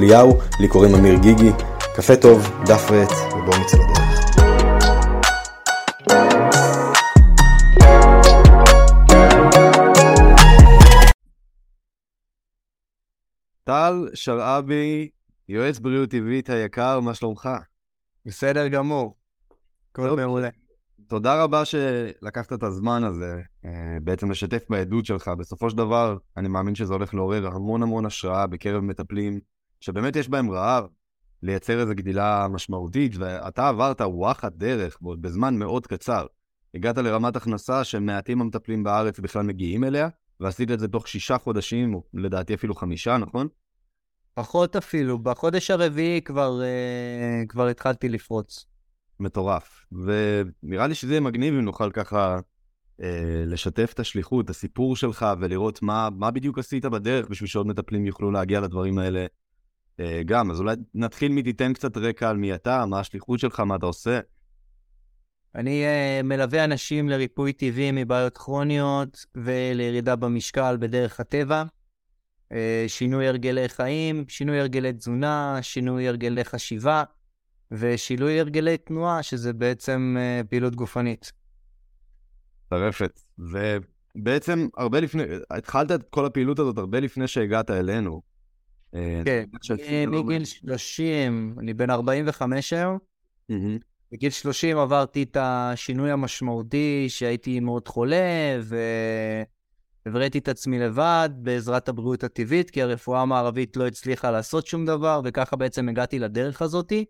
אליהו, לי קוראים אמיר גיגי. קפה טוב, דף ועט, ובואו נצא לדרך. טל שרעבי, יועץ בריאות טבעית היקר, מה שלומך? בסדר גמור. כל מעולה. תודה רבה שלקחת את הזמן הזה, אה, בעצם לשתף בעדות שלך. בסופו של דבר, אני מאמין שזה הולך לעורר המון המון השראה בקרב מטפלים, שבאמת יש בהם רעב לייצר איזו גדילה משמעותית, ואתה עברת וואחד דרך, ועוד בזמן מאוד קצר. הגעת לרמת הכנסה שמעטים המטפלים בארץ בכלל מגיעים אליה, ועשית את זה תוך שישה חודשים, או לדעתי אפילו חמישה, נכון? פחות אפילו, בחודש הרביעי כבר, uh, כבר התחלתי לפרוץ. מטורף. ונראה לי שזה יהיה מגניב אם נוכל ככה אה, לשתף את השליחות, את הסיפור שלך, ולראות מה, מה בדיוק עשית בדרך בשביל שעוד מטפלים יוכלו להגיע לדברים האלה אה, גם. אז אולי נתחיל מתיתן קצת רקע על מי אתה, מה השליחות שלך, מה אתה עושה. אני uh, מלווה אנשים לריפוי טבעי מבעיות כרוניות ולירידה במשקל בדרך הטבע. Uh, שינוי הרגלי חיים, שינוי הרגלי תזונה, שינוי הרגלי חשיבה. ושינוי הרגלי תנועה, שזה בעצם uh, פעילות גופנית. טרפת. ובעצם הרבה לפני, התחלת את כל הפעילות הזאת הרבה לפני שהגעת אלינו. אה, כן, מגיל 30, אני בן 45 היום. בגיל 30 עברתי את השינוי המשמעותי שהייתי מאוד חולה, והבראתי את עצמי לבד בעזרת הבריאות הטבעית, כי הרפואה המערבית לא הצליחה לעשות שום דבר, וככה בעצם הגעתי לדרך הזאתי.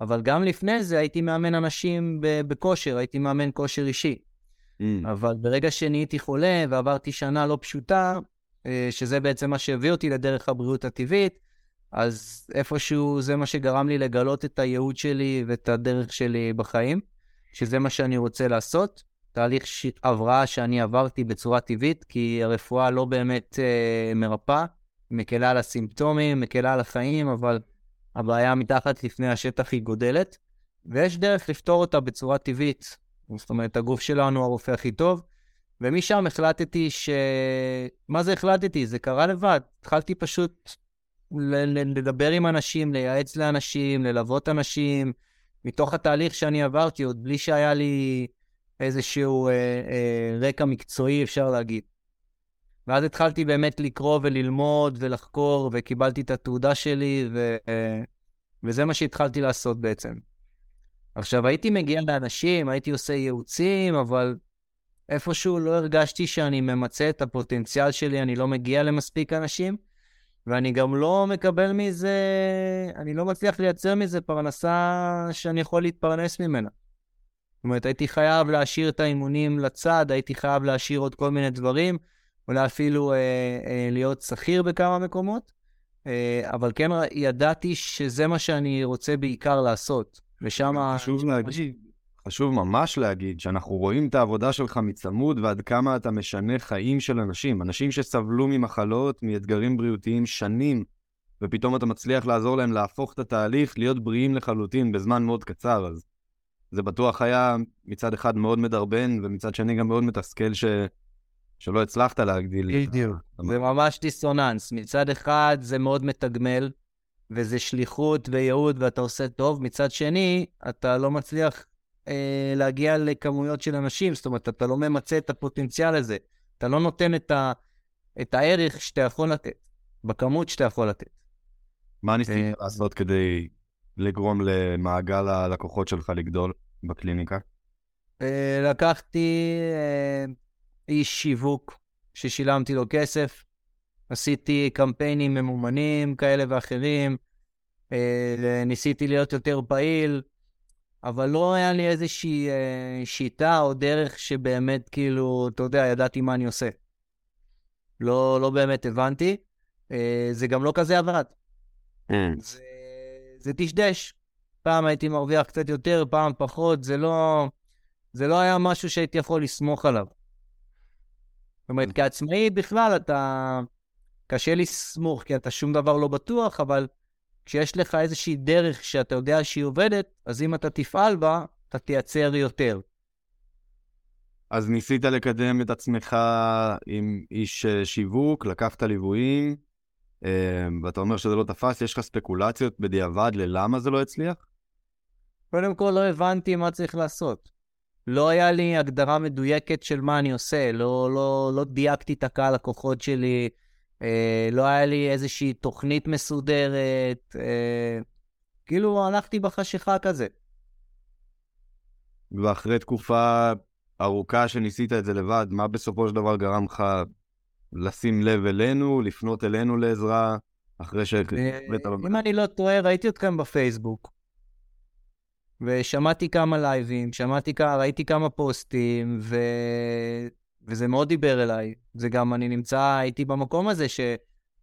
אבל גם לפני זה הייתי מאמן אנשים בכושר, הייתי מאמן כושר אישי. Mm. אבל ברגע שנהייתי חולה ועברתי שנה לא פשוטה, שזה בעצם מה שהביא אותי לדרך הבריאות הטבעית, אז איפשהו זה מה שגרם לי לגלות את הייעוד שלי ואת הדרך שלי בחיים, שזה מה שאני רוצה לעשות. תהליך הבראה שאני עברתי בצורה טבעית, כי הרפואה לא באמת אה, מרפאה, מקלה על הסימפטומים, מקלה על החיים, אבל הבעיה מתחת לפני השטח היא גודלת, ויש דרך לפתור אותה בצורה טבעית. זאת אומרת, הגוף שלנו הרופא הכי טוב, ומשם החלטתי ש... מה זה החלטתי? זה קרה לבד. התחלתי פשוט לדבר עם אנשים, לייעץ לאנשים, ללוות אנשים, מתוך התהליך שאני עברתי, עוד בלי שהיה לי איזשהו אה, אה, רקע מקצועי, אפשר להגיד. ואז התחלתי באמת לקרוא וללמוד ולחקור, וקיבלתי את התעודה שלי, ו... וזה מה שהתחלתי לעשות בעצם. עכשיו, הייתי מגיע לאנשים, הייתי עושה ייעוצים, אבל איפשהו לא הרגשתי שאני ממצה את הפוטנציאל שלי, אני לא מגיע למספיק אנשים, ואני גם לא מקבל מזה, אני לא מצליח לייצר מזה פרנסה שאני יכול להתפרנס ממנה. זאת אומרת, הייתי חייב להשאיר את האימונים לצד, הייתי חייב להשאיר עוד כל מיני דברים. אולי אפילו אה, אה, להיות שכיר בכמה מקומות, אה, אבל כן ידעתי שזה מה שאני רוצה בעיקר לעשות, ושם... חשוב להגיד, חשוב ממש להגיד שאנחנו רואים את העבודה שלך מצמוד ועד כמה אתה משנה חיים של אנשים, אנשים שסבלו ממחלות, מאתגרים בריאותיים שנים, ופתאום אתה מצליח לעזור להם להפוך את התהליך, להיות בריאים לחלוטין בזמן מאוד קצר, אז זה בטוח היה מצד אחד מאוד מדרבן, ומצד שני גם מאוד מתסכל ש... שלא הצלחת להגדיל. בדיוק, זה ממש דיסוננס. מצד אחד זה מאוד מתגמל, וזה שליחות וייעוד ואתה עושה טוב, מצד שני, אתה לא מצליח אה, להגיע לכמויות של אנשים, זאת אומרת, אתה לא ממצה את הפוטנציאל הזה. אתה לא נותן את, ה, את הערך שאתה יכול לתת, בכמות שאתה יכול לתת. מה ניסית אה, לעשות כדי לגרום למעגל הלקוחות שלך לגדול בקליניקה? אה, לקחתי... אה, איש שיווק ששילמתי לו כסף, עשיתי קמפיינים ממומנים כאלה ואחרים, ניסיתי להיות יותר פעיל, אבל לא היה לי איזושהי אה, שיטה או דרך שבאמת, כאילו, אתה יודע, ידעתי מה אני עושה. לא, לא באמת הבנתי. אה, זה גם לא כזה עבד. mm. זה, זה דשדש. פעם הייתי מרוויח קצת יותר, פעם פחות, זה לא, זה לא היה משהו שהייתי יכול לסמוך עליו. זאת אומרת, כעצמאי בכלל אתה... קשה לסמוך, כי אתה שום דבר לא בטוח, אבל כשיש לך איזושהי דרך שאתה יודע שהיא עובדת, אז אם אתה תפעל בה, אתה תייצר יותר. אז ניסית לקדם את עצמך עם איש אה, שיווק, לקחת ליוויים, אה, ואתה אומר שזה לא תפס, יש לך ספקולציות בדיעבד ללמה זה לא הצליח? קודם כל, לא הבנתי מה צריך לעשות. לא היה לי הגדרה מדויקת של מה אני עושה, לא, לא, לא דייקתי את הקהל לקוחות שלי, אה, לא היה לי איזושהי תוכנית מסודרת, אה, כאילו הלכתי בחשיכה כזה. ואחרי תקופה ארוכה שניסית את זה לבד, מה בסופו של דבר גרם לך לשים לב אלינו, לפנות אלינו לעזרה, אחרי ש... אה, אם אני לא טועה, ראיתי אתכם בפייסבוק, ושמעתי כמה לייבים, שמעתי, ראיתי כמה פוסטים, ו... וזה מאוד דיבר אליי. זה גם, אני נמצא, הייתי במקום הזה ש...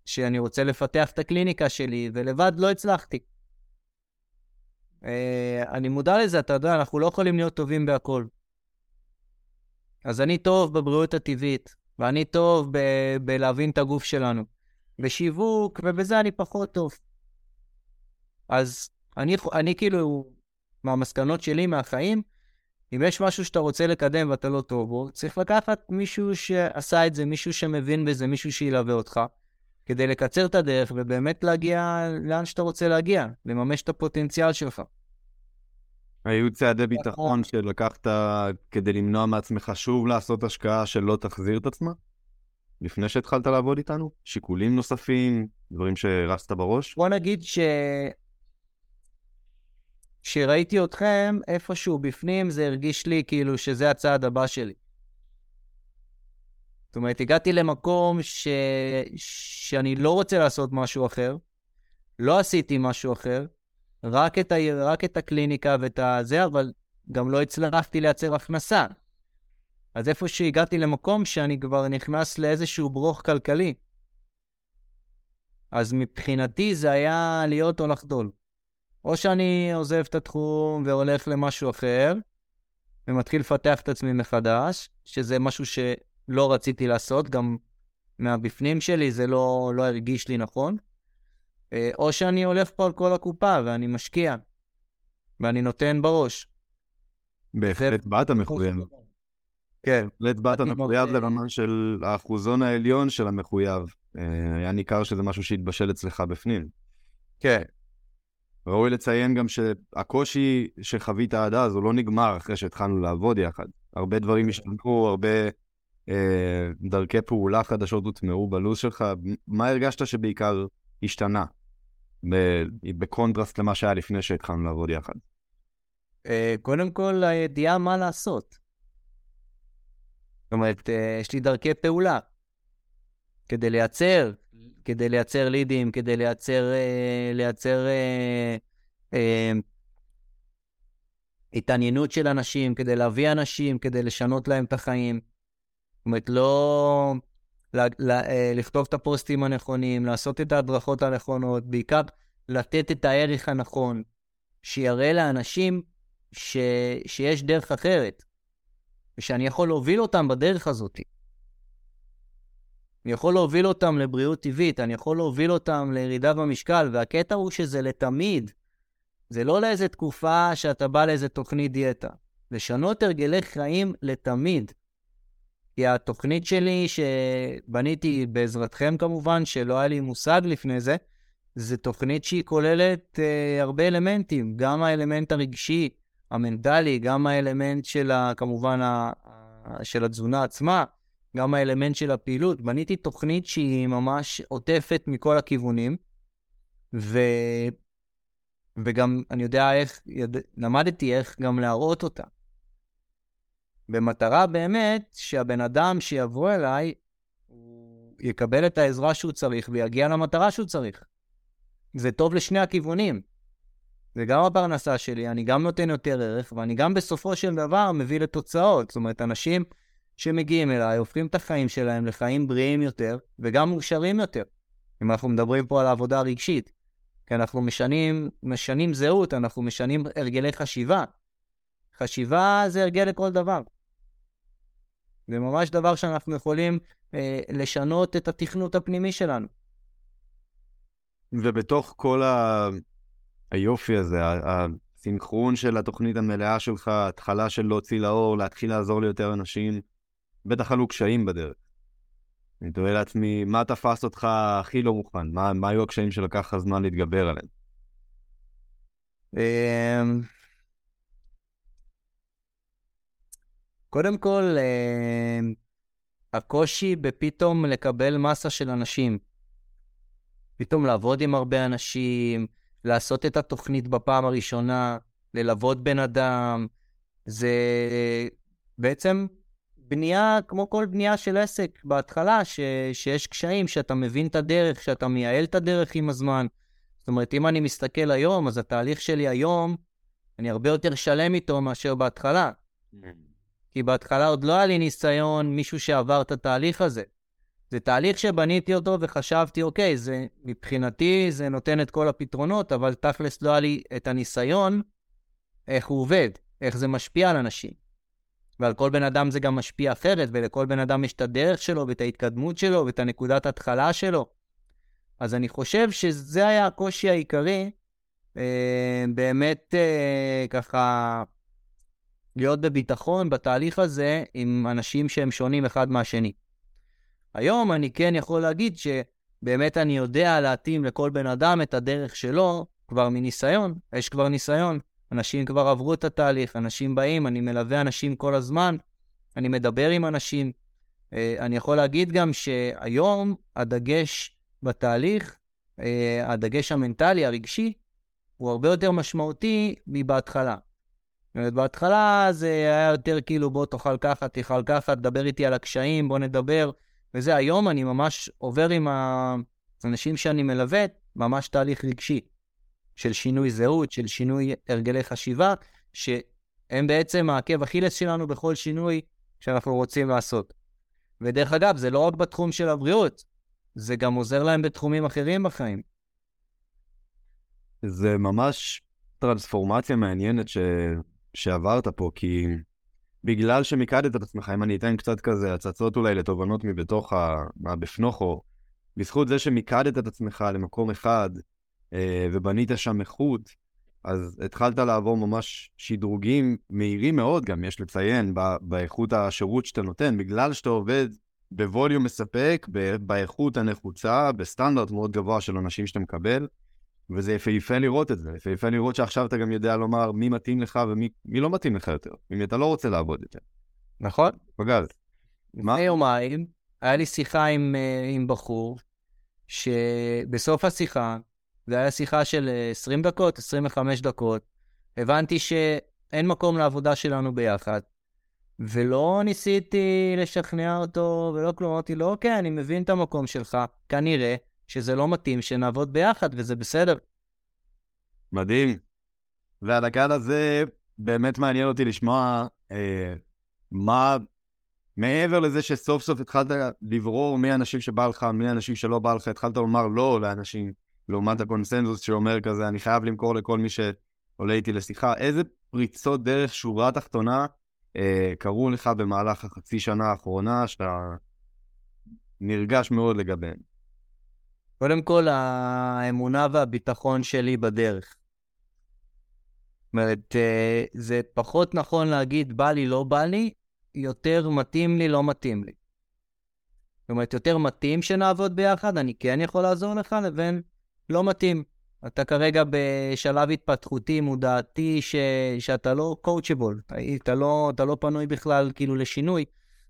שאני רוצה לפתח את הקליניקה שלי, ולבד לא הצלחתי. אה, אני מודע לזה, אתה יודע, אנחנו לא יכולים להיות טובים בהכל. אז אני טוב בבריאות הטבעית, ואני טוב ב- בלהבין את הגוף שלנו. בשיווק, ובזה אני פחות טוב. אז אני, אני כאילו, מהמסקנות שלי מהחיים, אם יש משהו שאתה רוצה לקדם ואתה לא טוב בו, צריך לקחת מישהו שעשה את זה, מישהו שמבין בזה, מישהו שילווה אותך, כדי לקצר את הדרך ובאמת להגיע לאן שאתה רוצה להגיע, לממש את הפוטנציאל שלך. היו צעדי ביטחון שלקחת כדי למנוע מעצמך שוב לעשות השקעה שלא תחזיר את עצמה? לפני שהתחלת לעבוד איתנו? שיקולים נוספים? דברים שהרסת בראש? בוא נגיד ש... כשראיתי אתכם איפשהו בפנים, זה הרגיש לי כאילו שזה הצעד הבא שלי. זאת אומרת, הגעתי למקום ש... שאני לא רוצה לעשות משהו אחר, לא עשיתי משהו אחר, רק את, ה... רק את הקליניקה ואת הזה, אבל גם לא הצלחתי לייצר הכנסה. אז איפה שהגעתי למקום שאני כבר נכנס לאיזשהו ברוך כלכלי. אז מבחינתי זה היה להיות או לחדול. או שאני עוזב את התחום והולך למשהו אחר, ומתחיל לפתח את עצמי מחדש, שזה משהו שלא רציתי לעשות, גם מהבפנים שלי זה לא, לא הרגיש לי נכון. אה, או שאני הולך פה על כל הקופה ואני משקיע, ואני נותן בראש. בהחלט באת מחויב. כן. בהחלט באת מחויב לרמה של האחוזון העליון של המחויב. אה, היה ניכר שזה משהו שהתבשל אצלך בפנים. כן. ראוי לציין גם שהקושי שחווית עד אז הוא לא נגמר אחרי שהתחלנו לעבוד יחד. הרבה דברים השתנו, הרבה אה, דרכי פעולה חדשות הוטמעו בלו"ז שלך. מה הרגשת שבעיקר השתנה בקונטרסט למה שהיה לפני שהתחלנו לעבוד יחד? אה, קודם כל, הידיעה מה לעשות. זאת אומרת, אה, יש לי דרכי פעולה כדי לייצר, כדי לייצר לידים, כדי לייצר, אה, לייצר אה, אה, התעניינות של אנשים, כדי להביא אנשים, כדי לשנות להם את החיים. זאת אומרת, לא ל, ל, אה, לכתוב את הפוסטים הנכונים, לעשות את ההדרכות הנכונות, בעיקר לתת את הערך הנכון, שיראה לאנשים ש, שיש דרך אחרת, ושאני יכול להוביל אותם בדרך הזאת. אני יכול להוביל אותם לבריאות טבעית, אני יכול להוביל אותם לירידה במשקל, והקטע הוא שזה לתמיד. זה לא לאיזה תקופה שאתה בא לאיזה תוכנית דיאטה. לשנות הרגלי חיים לתמיד. כי התוכנית שלי, שבניתי בעזרתכם כמובן, שלא היה לי מושג לפני זה, זו תוכנית שהיא כוללת אה, הרבה אלמנטים, גם האלמנט הרגשי, המנטלי, גם האלמנט של, ה, כמובן, ה, של התזונה עצמה, גם האלמנט של הפעילות. בניתי תוכנית שהיא ממש עוטפת מכל הכיוונים, ו... וגם אני יודע איך, יד... למדתי איך גם להראות אותה. במטרה באמת שהבן אדם שיבוא אליי, הוא יקבל את העזרה שהוא צריך ויגיע למטרה שהוא צריך. זה טוב לשני הכיוונים. זה גם הפרנסה שלי, אני גם נותן יותר ערך, ואני גם בסופו של דבר מביא לתוצאות. זאת אומרת, אנשים שמגיעים אליי הופכים את החיים שלהם לחיים בריאים יותר וגם מאושרים יותר. אם אנחנו מדברים פה על העבודה הרגשית. כי אנחנו משנים, משנים זהות, אנחנו משנים הרגלי חשיבה. חשיבה זה הרגל לכל דבר. זה ממש דבר שאנחנו יכולים אה, לשנות את התכנות הפנימי שלנו. ובתוך כל ה... היופי הזה, הסינכרון של התוכנית המלאה שלך, התחלה של להוציא לאור, להתחיל לעזור ליותר אנשים, בטח עלו קשיים בדרך. אני תוהה לעצמי, מה תפס אותך הכי לא מוכן? מה, מה היו הקשיים שלקח לך זמן להתגבר עליהם? אמ, קודם כל, אמ, הקושי בפתאום לקבל מסה של אנשים. פתאום לעבוד עם הרבה אנשים, לעשות את התוכנית בפעם הראשונה, ללוות בן אדם, זה בעצם בנייה, כמו כל בנייה של עסק בהתחלה, ש, שיש קשיים, שאתה מבין את הדרך, שאתה מייעל את הדרך עם הזמן. זאת אומרת, אם אני מסתכל היום, אז התהליך שלי היום, אני הרבה יותר שלם איתו מאשר בהתחלה. Mm. כי בהתחלה עוד לא היה לי ניסיון, מישהו שעבר את התהליך הזה. זה תהליך שבניתי אותו וחשבתי, אוקיי, זה מבחינתי זה נותן את כל הפתרונות, אבל תכלס לא היה לי את הניסיון איך הוא עובד, איך זה משפיע על אנשים. ועל כל בן אדם זה גם משפיע אחרת, ולכל בן אדם יש את הדרך שלו, ואת ההתקדמות שלו, ואת הנקודת התחלה שלו. אז אני חושב שזה היה הקושי העיקרי, אה, באמת אה, ככה להיות בביטחון בתהליך הזה עם אנשים שהם שונים אחד מהשני. היום אני כן יכול להגיד שבאמת אני יודע להתאים לכל בן אדם את הדרך שלו כבר מניסיון, יש כבר ניסיון. אנשים כבר עברו את התהליך, אנשים באים, אני מלווה אנשים כל הזמן, אני מדבר עם אנשים. אה, אני יכול להגיד גם שהיום הדגש בתהליך, אה, הדגש המנטלי, הרגשי, הוא הרבה יותר משמעותי מבהתחלה. בהתחלה זה היה יותר כאילו בוא תאכל ככה, תאכל ככה, תדבר איתי על הקשיים, בוא נדבר. וזה, היום אני ממש עובר עם האנשים שאני מלווה, ממש תהליך רגשי. של שינוי זהות, של שינוי הרגלי חשיבה, שהם בעצם העקב אכילס שלנו בכל שינוי שאנחנו רוצים לעשות. ודרך אגב, זה לא רק בתחום של הבריאות, זה גם עוזר להם בתחומים אחרים בחיים. זה ממש טרנספורמציה מעניינת ש... שעברת פה, כי בגלל שמיקדת את עצמך, אם אני אתן קצת כזה הצצות אולי לתובנות מבתוך ה... מהבפנוכו, בזכות זה שמיקדת את עצמך למקום אחד, ובנית שם איכות, אז התחלת לעבור ממש שדרוגים מהירים מאוד, גם יש לציין, באיכות השירות שאתה נותן, בגלל שאתה עובד בווליום מספק, באיכות הנחוצה, בסטנדרט מאוד גבוה של אנשים שאתה מקבל, וזה יפהפה לראות את זה, יפהפה לראות שעכשיו אתה גם יודע לומר מי מתאים לך ומי לא מתאים לך יותר, אם אתה לא רוצה לעבוד יותר. נכון. פגז. לפני יומיים היה לי שיחה עם, אה, עם בחור, שבסוף השיחה זה היה שיחה של 20 אה, דקות, 25 דקות. הבנתי שאין מקום לעבודה שלנו ביחד. ולא ניסיתי לשכנע אותו, ולא כלום, אמרתי לו, אוקיי, אני מבין את המקום שלך, כנראה שזה לא מתאים שנעבוד ביחד, וזה בסדר. מדהים. ועל הקהל הזה, באמת מעניין אותי לשמוע אה, מה, מעבר לזה שסוף סוף התחלת לברור מי האנשים שבא לך, מי האנשים שלא בא לך, התחלת לומר לא לאנשים לעומת הקונסנזוס שאומר כזה, אני חייב למכור לכל מי שעולה איתי לשיחה. איזה פריצות דרך שורה תחתונה אה, קרו לך במהלך החצי שנה האחרונה, שאתה נרגש מאוד לגביהן? קודם כל, האמונה והביטחון שלי בדרך. זאת אומרת, אה, זה פחות נכון להגיד בא לי, לא בא לי, יותר מתאים לי, לא מתאים לי. זאת אומרת, יותר מתאים שנעבוד ביחד, אני כן יכול לעזור לך, לבין לא מתאים. אתה כרגע בשלב התפתחותי, מודעתי, ש... שאתה לא קואוצ'בול, אתה לא, אתה לא פנוי בכלל כאילו לשינוי,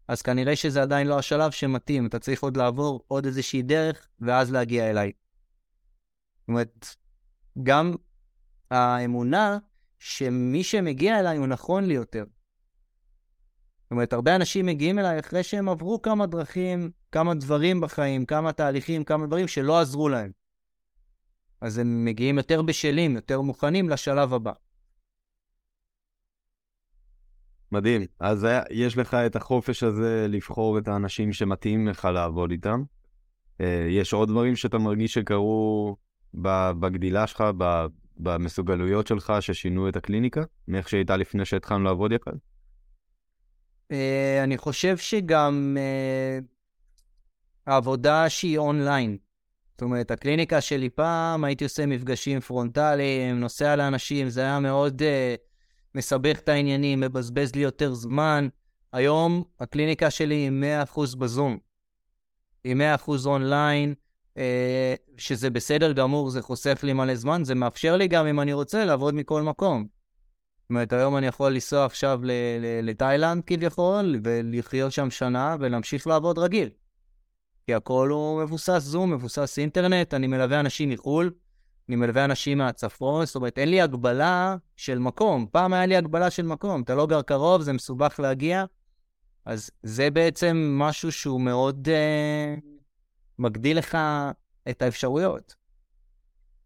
אז כנראה שזה עדיין לא השלב שמתאים, אתה צריך עוד לעבור עוד איזושהי דרך, ואז להגיע אליי. זאת אומרת, גם האמונה שמי שמגיע אליי הוא נכון לי יותר. זאת אומרת, הרבה אנשים מגיעים אליי אחרי שהם עברו כמה דרכים, כמה דברים בחיים, כמה תהליכים, כמה דברים שלא עזרו להם. אז הם מגיעים יותר בשלים, יותר מוכנים לשלב הבא. מדהים. אז יש לך את החופש הזה לבחור את האנשים שמתאים לך לעבוד איתם. אה, יש עוד דברים שאתה מרגיש שקרו בגדילה שלך, במסוגלויות שלך ששינו את הקליניקה, מאיך שהייתה לפני שהתחלנו לעבוד יחד? Uh, אני חושב שגם uh, העבודה שהיא אונליין. זאת אומרת, הקליניקה שלי פעם, הייתי עושה מפגשים פרונטליים, נוסע לאנשים, זה היה מאוד uh, מסבך את העניינים, מבזבז לי יותר זמן. היום הקליניקה שלי היא 100% בזום. היא 100% אונליין, אה, שזה בסדר גמור, זה חושף לי מלא זמן, זה מאפשר לי גם, אם אני רוצה, לעבוד מכל מקום. זאת אומרת, היום אני יכול לנסוע עכשיו לתאילנד כביכול, ולחיות שם שנה ולהמשיך לעבוד רגיל. כי הכל הוא מבוסס זום, מבוסס אינטרנט, אני מלווה אנשים מחו"ל, אני מלווה אנשים מהצפון, זאת אומרת, אין לי הגבלה של מקום. פעם היה לי הגבלה של מקום, אתה לא גר קרוב, זה מסובך להגיע, אז זה בעצם משהו שהוא מאוד uh, מגדיל לך את האפשרויות.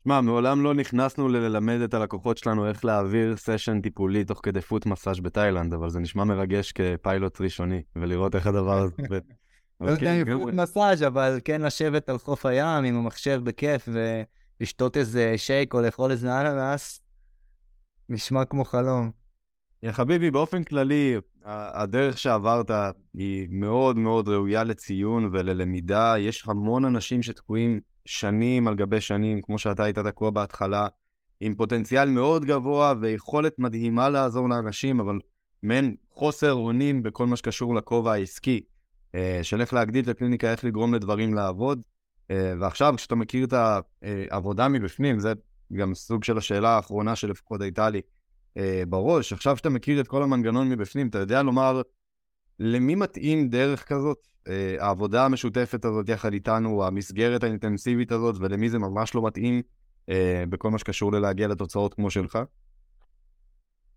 שמע, מעולם לא נכנסנו ללמד את הלקוחות שלנו איך להעביר סשן טיפולי תוך כדי פוט מסאז' בתאילנד, אבל זה נשמע מרגש כפיילוט ראשוני, ולראות איך הדבר הזה. לא יודע אם פוט מסאז', אבל כן לשבת על חוף הים עם המחשב בכיף ולשתות איזה שייק או לאכול איזה אננס, נשמע כמו חלום. יא חביבי, באופן כללי, הדרך שעברת היא מאוד מאוד ראויה לציון וללמידה. יש המון אנשים שתקועים שנים על גבי שנים, כמו שאתה היית תקוע בהתחלה, עם פוטנציאל מאוד גבוה ויכולת מדהימה לעזור לאנשים, אבל מעין חוסר אונים בכל מה שקשור לכובע העסקי, של איך להגדיל את הקליניקה, איך לגרום לדברים לעבוד. אה, ועכשיו, כשאתה מכיר את העבודה מבפנים, זה גם סוג של השאלה האחרונה שלפחות הייתה לי. אה, בראש, עכשיו שאתה מכיר את כל המנגנון מבפנים, אתה יודע לומר למי מתאים דרך כזאת, אה, העבודה המשותפת הזאת יחד איתנו, המסגרת האינטנסיבית הזאת, ולמי זה ממש לא מתאים אה, בכל מה שקשור ללהגיע לתוצאות כמו שלך?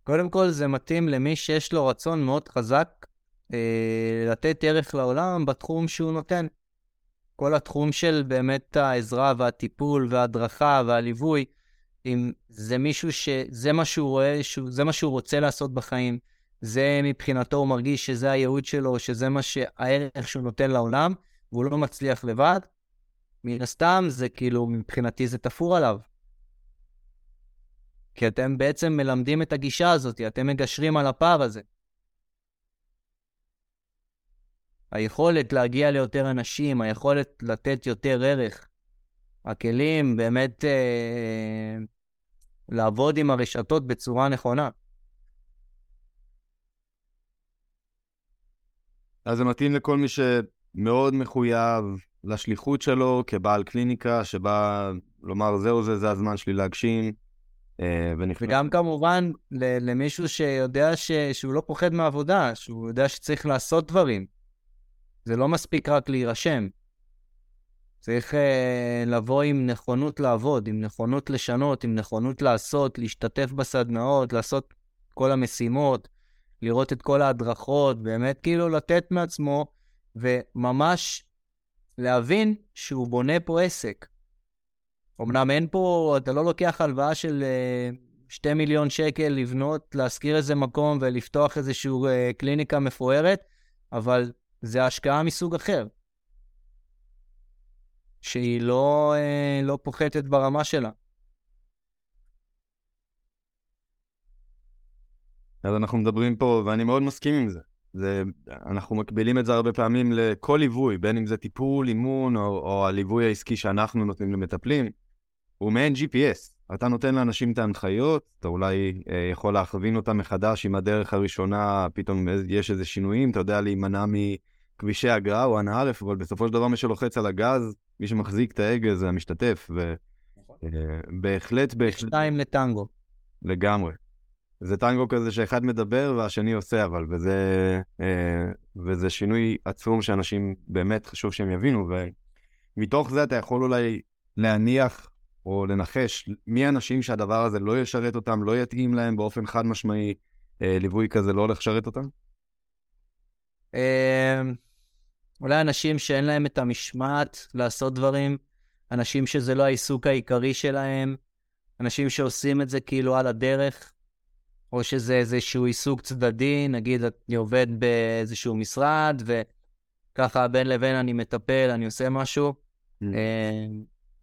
קודם כל, זה מתאים למי שיש לו רצון מאוד חזק אה, לתת ערך לעולם בתחום שהוא נותן. כל התחום של באמת העזרה והטיפול וההדרכה והליווי, אם זה מישהו שזה מה שהוא רואה, זה מה שהוא רוצה לעשות בחיים, זה מבחינתו הוא מרגיש שזה הייעוד שלו, שזה מה שהערך שהוא נותן לעולם, והוא לא מצליח לבד, מן הסתם זה כאילו, מבחינתי זה תפור עליו. כי אתם בעצם מלמדים את הגישה הזאת, אתם מגשרים על הפער הזה. היכולת להגיע ליותר אנשים, היכולת לתת יותר ערך, הכלים באמת אה, לעבוד עם הרשתות בצורה נכונה. אז זה מתאים לכל מי שמאוד מחויב לשליחות שלו כבעל קליניקה, שבא לומר, זהו זה, זה הזמן שלי להגשים. אה, ונכנס... וגם כמובן למישהו שיודע ש... שהוא לא פוחד מעבודה, שהוא יודע שצריך לעשות דברים. זה לא מספיק רק להירשם. צריך uh, לבוא עם נכונות לעבוד, עם נכונות לשנות, עם נכונות לעשות, להשתתף בסדנאות, לעשות כל המשימות, לראות את כל ההדרכות, באמת כאילו לתת מעצמו, וממש להבין שהוא בונה פה עסק. אמנם אין פה, אתה לא לוקח הלוואה של אה, 2 מיליון שקל לבנות, להשכיר איזה מקום ולפתוח איזושהי uh, קליניקה מפוארת, אבל זה השקעה מסוג אחר. שהיא לא, אה, לא פוחתת ברמה שלה. אז אנחנו מדברים פה, ואני מאוד מסכים עם זה. זה, אנחנו מקבילים את זה הרבה פעמים לכל ליווי, בין אם זה טיפול, אימון, או, או הליווי העסקי שאנחנו נותנים למטפלים, הוא מעין GPS. אתה נותן לאנשים את ההנחיות, אתה אולי אה, יכול להכווין אותם מחדש עם הדרך הראשונה, פתאום יש איזה שינויים, אתה יודע להימנע מכבישי אגרה או הנאה, אבל בסופו של דבר מי שלוחץ על הגז, מי שמחזיק את ההגה זה המשתתף, ובהחלט, נכון. בהחלט... שתיים לטנגו. לגמרי. זה טנגו כזה שאחד מדבר והשני עושה, אבל, וזה, אה, וזה שינוי עצום שאנשים באמת חשוב שהם יבינו, ומתוך זה אתה יכול אולי להניח או לנחש מי האנשים שהדבר הזה לא ישרת אותם, לא יתאים להם באופן חד משמעי, אה, ליווי כזה לא הולך לשרת אותם? אולי אנשים שאין להם את המשמעת לעשות דברים, אנשים שזה לא העיסוק העיקרי שלהם, אנשים שעושים את זה כאילו על הדרך, או שזה איזשהו עיסוק צדדי, נגיד אני עובד באיזשהו משרד, וככה בין לבין אני מטפל, אני עושה משהו. Mm. אה,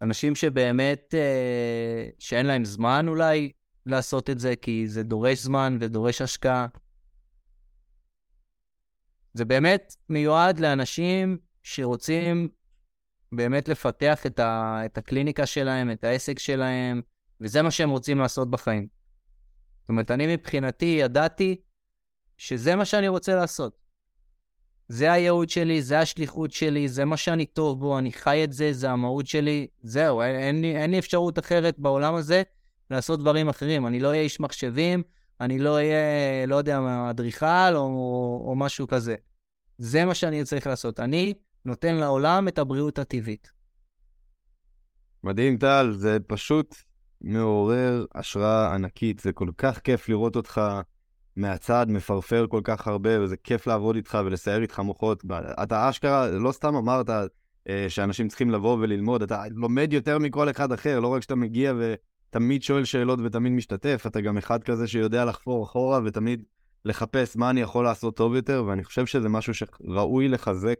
אנשים שבאמת, אה, שאין להם זמן אולי לעשות את זה, כי זה דורש זמן ודורש השקעה. זה באמת מיועד לאנשים שרוצים באמת לפתח את, ה, את הקליניקה שלהם, את העסק שלהם, וזה מה שהם רוצים לעשות בחיים. זאת אומרת, אני מבחינתי ידעתי שזה מה שאני רוצה לעשות. זה הייעוד שלי, זה השליחות שלי, זה מה שאני טוב בו, אני חי את זה, זה המהות שלי. זהו, אין, אין, לי, אין לי אפשרות אחרת בעולם הזה לעשות דברים אחרים. אני לא אהיה איש מחשבים, אני לא אהיה, לא יודע, אדריכל או, או, או משהו כזה. זה מה שאני צריך לעשות. אני נותן לעולם את הבריאות הטבעית. מדהים, טל, זה פשוט מעורר השראה ענקית. זה כל כך כיף לראות אותך מהצד מפרפר כל כך הרבה, וזה כיף לעבוד איתך ולסייר איתך מוחות. אתה אשכרה, לא סתם אמרת אה, שאנשים צריכים לבוא וללמוד, אתה לומד יותר מכל אחד אחר, לא רק שאתה מגיע ותמיד שואל שאלות ותמיד משתתף, אתה גם אחד כזה שיודע לחפור אחורה ותמיד לחפש מה אני יכול לעשות טוב יותר, ואני חושב שזה משהו שראוי לחזק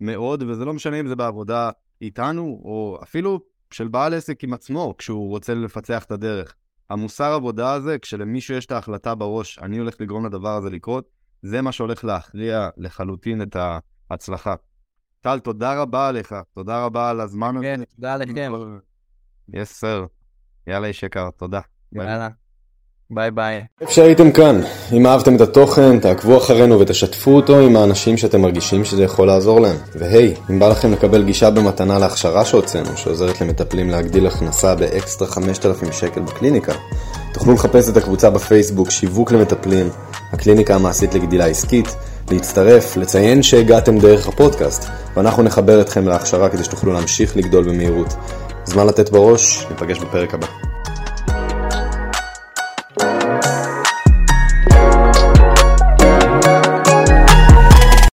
מאוד, וזה לא משנה אם זה בעבודה איתנו, או אפילו של בעל עסק עם עצמו, כשהוא רוצה לפצח את הדרך. המוסר עבודה הזה, כשלמישהו יש את ההחלטה בראש, אני הולך לגרום לדבר הזה לקרות, זה מה שהולך להכריע לחלוטין את ההצלחה. טל, תודה רבה עליך, תודה רבה על הזמן הזה. כן, תודה לכם. yes, sir. יאללה, איש יקר, תודה. יאללה. ביי ביי. איפה שהייתם כאן, אם אהבתם את התוכן, תעקבו אחרינו ותשתפו אותו עם האנשים שאתם מרגישים שזה יכול לעזור להם. והי, אם בא לכם לקבל גישה במתנה להכשרה שהוצאנו, שעוזרת למטפלים להגדיל הכנסה באקסטרה 5,000 שקל בקליניקה, תוכלו לחפש את הקבוצה בפייסבוק שיווק למטפלים, הקליניקה המעשית לגדילה עסקית, להצטרף, לציין שהגעתם דרך הפודקאסט, ואנחנו נחבר אתכם להכשרה כדי שתוכלו להמשיך לגדול במהירות. זמן לתת בראש, ניפגש בפרק הבא.